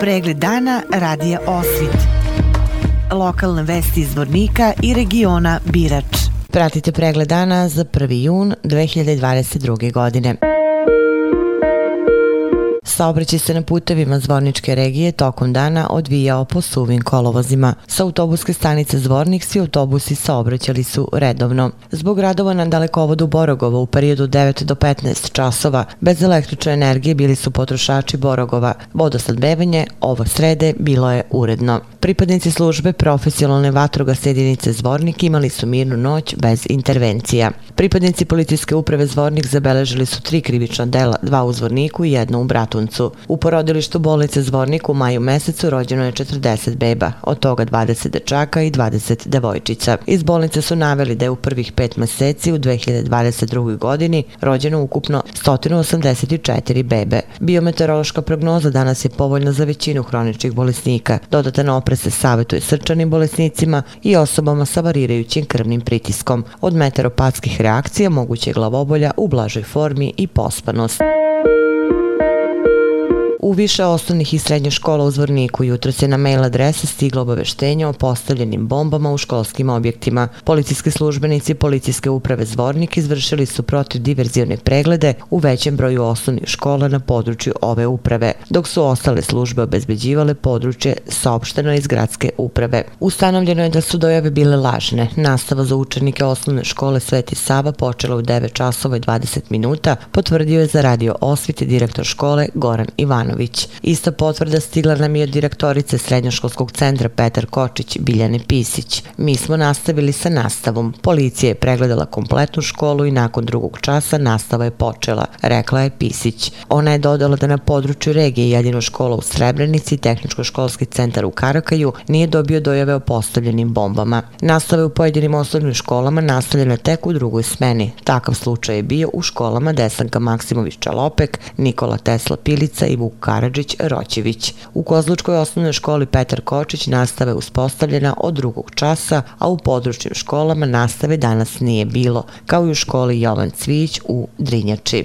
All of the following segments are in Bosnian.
Pregled dana radija Osvit. Lokalne vesti iz Vornika i regiona Birač. Pratite pregled dana za 1. jun 2022. godine. Saobraćaj se na putevima Zvorničke regije tokom dana odvijao po suvim kolovozima. Sa autobuske stanice Zvornik svi autobusi saobraćali su redovno. Zbog radova na dalekovodu Borogova u periodu 9 do 15 časova bez električne energije bili su potrošači Borogova. Vodosladbevanje ovo srede bilo je uredno. Pripadnici službe profesionalne vatroga jedinice Zvornik imali su mirnu noć bez intervencija. Pripadnici policijske uprave Zvornik zabeležili su tri krivična dela, dva u Zvorniku i jedno u Bratuncu. U porodilištu bolnice Zvornik u maju mesecu rođeno je 40 beba, od toga 20 dečaka i 20 devojčica. Iz bolnice su naveli da je u prvih pet meseci u 2022. godini rođeno ukupno 184 bebe. Biometeorološka prognoza danas je povoljna za većinu hroničnih bolesnika. Dodatan opres se savjetuje srčanim bolesnicima i osobama sa varirajućim krvnim pritiskom. Od meteoropatskih reakcija moguće glavobolja u blažoj formi i pospanost. U više osnovnih i srednjih škola u Zvorniku jutro se na mail adrese stiglo obaveštenje o postavljenim bombama u školskim objektima. Policijski službenici Policijske uprave Zvornik izvršili su protiv diverzivne preglede u većem broju osnovnih škola na području ove uprave, dok su ostale službe obezbeđivale područje saopšteno iz gradske uprave. Ustanovljeno je da su dojave bile lažne. Nastava za učenike osnovne škole Sveti Sava počela u 9 časova i 20 minuta, potvrdio je za radio osvite direktor škole Goran Ivan Jovanović. Ista potvrda stigla nam je od direktorice Srednjoškolskog centra Petar Kočić Biljane Pisić. Mi smo nastavili sa nastavom. Policija je pregledala kompletnu školu i nakon drugog časa nastava je počela, rekla je Pisić. Ona je dodala da na području regije jedino škola u Srebrenici i tehničko-školski centar u Karakaju nije dobio dojave o postavljenim bombama. Nastave u pojedinim osnovnim školama nastavljena tek u drugoj smeni. Takav slučaj je bio u školama Desanka Maksimović Čalopek, Nikola Tesla Pilica i Vuk Karadžić Roćević. U Kozlučkoj osnovnoj školi Petar Kočić nastave uspostavljena od drugog časa, a u područnim školama nastave danas nije bilo, kao i u školi Jovan Cvić u Drinjači.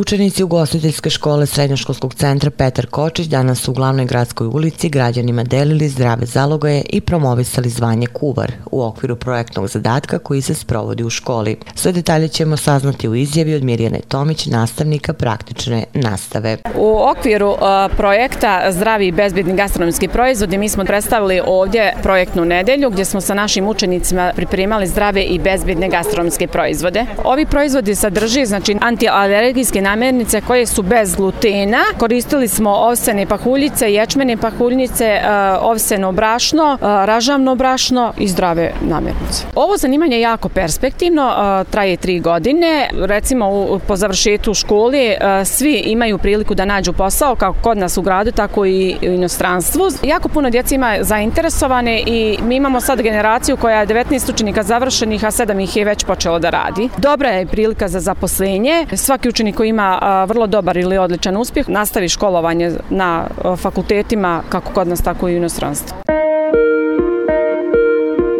Učenici ugostiteljske škole Srednjoškolskog centra Petar Kočić danas su u glavnoj gradskoj ulici građanima delili zdrave zalogaje i promovisali zvanje kuvar u okviru projektnog zadatka koji se sprovodi u školi. Sve detalje ćemo saznati u izjavi od Mirjane Tomić, nastavnika praktične nastave. U okviru e, projekta Zdravi i bezbedni gastronomski proizvodi mi smo predstavili ovdje projektnu nedelju gdje smo sa našim učenicima pripremali zdrave i bezbedne gastronomske proizvode. Ovi proizvodi sadrži znači antialergijske namirnice koje su bez glutena. Koristili smo ovsene pahuljice, ječmene pahuljice, e, ovseno brašno, e, ražavno brašno i zdrave namirnice. Ovo zanimanje je jako perspektivno, e, traje tri godine. Recimo po završetu škole svi imaju priliku da nađu posao kako kod nas u gradu, tako i u inostranstvu. Jako puno djeci ima zainteresovane i mi imamo sad generaciju koja je 19 učenika završenih, a 7 ih je već počelo da radi. Dobra je prilika za zaposlenje. Svaki učenik koji ima vrlo dobar ili odličan uspjeh, nastavi školovanje na fakultetima kako kod nas, tako i u inostranstvu.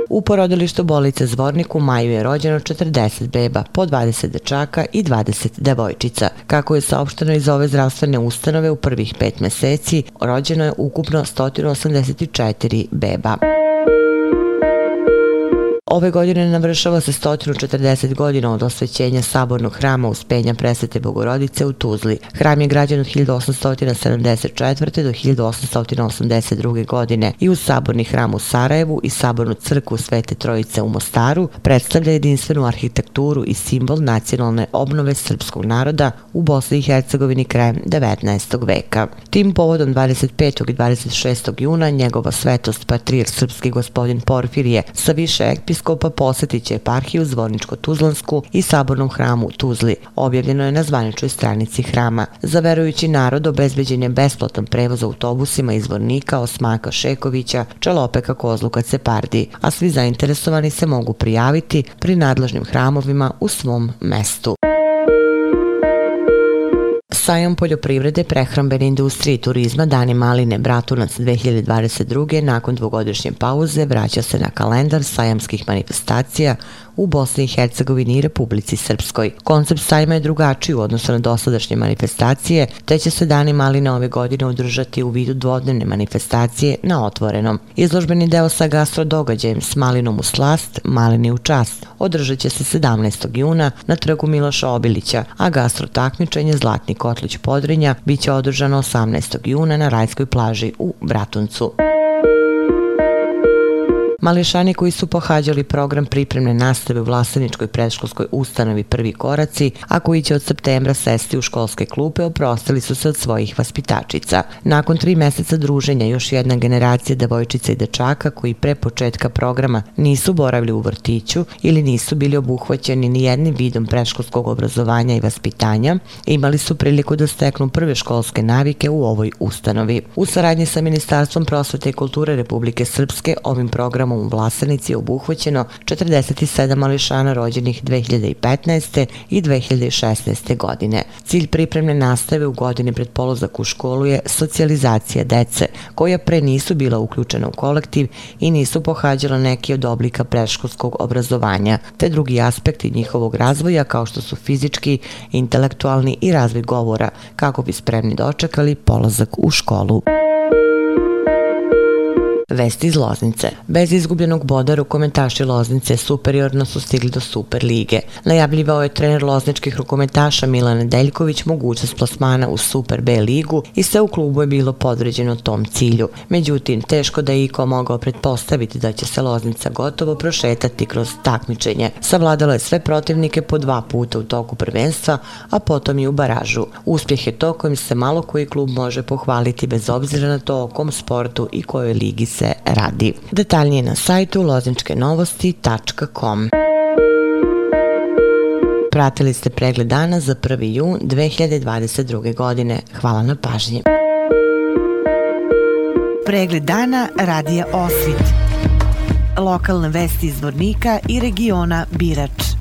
U porodilištu bolice Zvornik u maju je rođeno 40 beba, po 20 dečaka i 20 devojčica. Kako je saopšteno iz ove zdravstvene ustanove u prvih pet meseci, rođeno je ukupno 184 beba. Ove godine navršava se 140 godina od osvećenja sabornog hrama uspenja presvete Bogorodice u Tuzli. Hram je građen od 1874. do 1882. godine i u saborni hram u Sarajevu i sabornu crku Svete Trojice u Mostaru predstavlja jedinstvenu arhitekturu i simbol nacionalne obnove srpskog naroda u Bosni i Hercegovini krajem 19. veka. Tim povodom 25. i 26. juna njegova svetost patrijer srpski gospodin Porfirije sa više ekpis episkopa posjetit će eparhiju Zvorničko-Tuzlansku i sabornom hramu u Tuzli. Objavljeno je na zvaničnoj stranici hrama. Za verujući narod obezbeđen je besplatan prevoz autobusima iz Zvornika, Osmaka Šekovića, Čalopeka, Kozluka, Cepardi, a svi zainteresovani se mogu prijaviti pri nadležnim hramovima u svom mestu. Sajam poljoprivrede, prehrambene industrije i turizma Dani Maline Bratunac 2022. nakon dvogodišnje pauze vraća se na kalendar sajamskih manifestacija u Bosni i Hercegovini i Republici Srpskoj. Koncept sajma je drugačiji u odnosu na dosadašnje manifestacije, te će se Dani Maline ove godine održati u vidu dvodnevne manifestacije na otvorenom. Izložbeni deo sa gastro događajem s malinom u slast, malini u čast, održat će se 17. juna na trgu Miloša Obilića, a gastro takmičenje Zlatni Kotlić Podrinja biće održano 18. juna na Rajskoj plaži u Bratuncu. Mališani koji su pohađali program pripremne nastave u Vlaseničkoj predškolskoj ustanovi Prvi koraci, a koji će od septembra sesti u školske klupe, oprostili su se od svojih vaspitačica. Nakon tri meseca druženja, još jedna generacija devojčica i dečaka koji pre početka programa nisu boravili u vrtiću ili nisu bili obuhvaćeni ni jednim vidom predškolskog obrazovanja i vaspitanja, imali su priliku da steknu prve školske navike u ovoj ustanovi. U saradnji sa Ministarstvom prosvete i kulture Republike Srpske ovim programom programom u Vlasanici je obuhvaćeno 47 mališana rođenih 2015. i 2016. godine. Cilj pripremne nastave u godini pred polozak u školu je socijalizacija dece, koja pre nisu bila uključena u kolektiv i nisu pohađala neki od oblika preškolskog obrazovanja, te drugi aspekti njihovog razvoja kao što su fizički, intelektualni i razvoj govora, kako bi spremni dočekali polazak u školu. Vesti iz Loznice. Bez izgubljenog boda rukometaši Loznice superiorno su stigli do Super lige. Najavljivao je trener lozničkih rukometaša Milan Nedeljković mogućnost plasmana u Super B ligu i sve u klubu je bilo podređeno tom cilju. Međutim, teško da je Iko mogao pretpostaviti da će se Loznica gotovo prošetati kroz takmičenje. Savladala je sve protivnike po dva puta u toku prvenstva, a potom i u baražu. Uspjeh je to kojim se malo koji klub može pohvaliti bez obzira na to o kom sportu i kojoj ligi se se radi. Detaljnije na sajtu lozničkenovosti.com Pratili ste pregled dana za 1. jun 2022. godine. Hvala na pažnji. Pregled dana radija Osvit. Lokalne vesti iz Vornika i regiona Birač.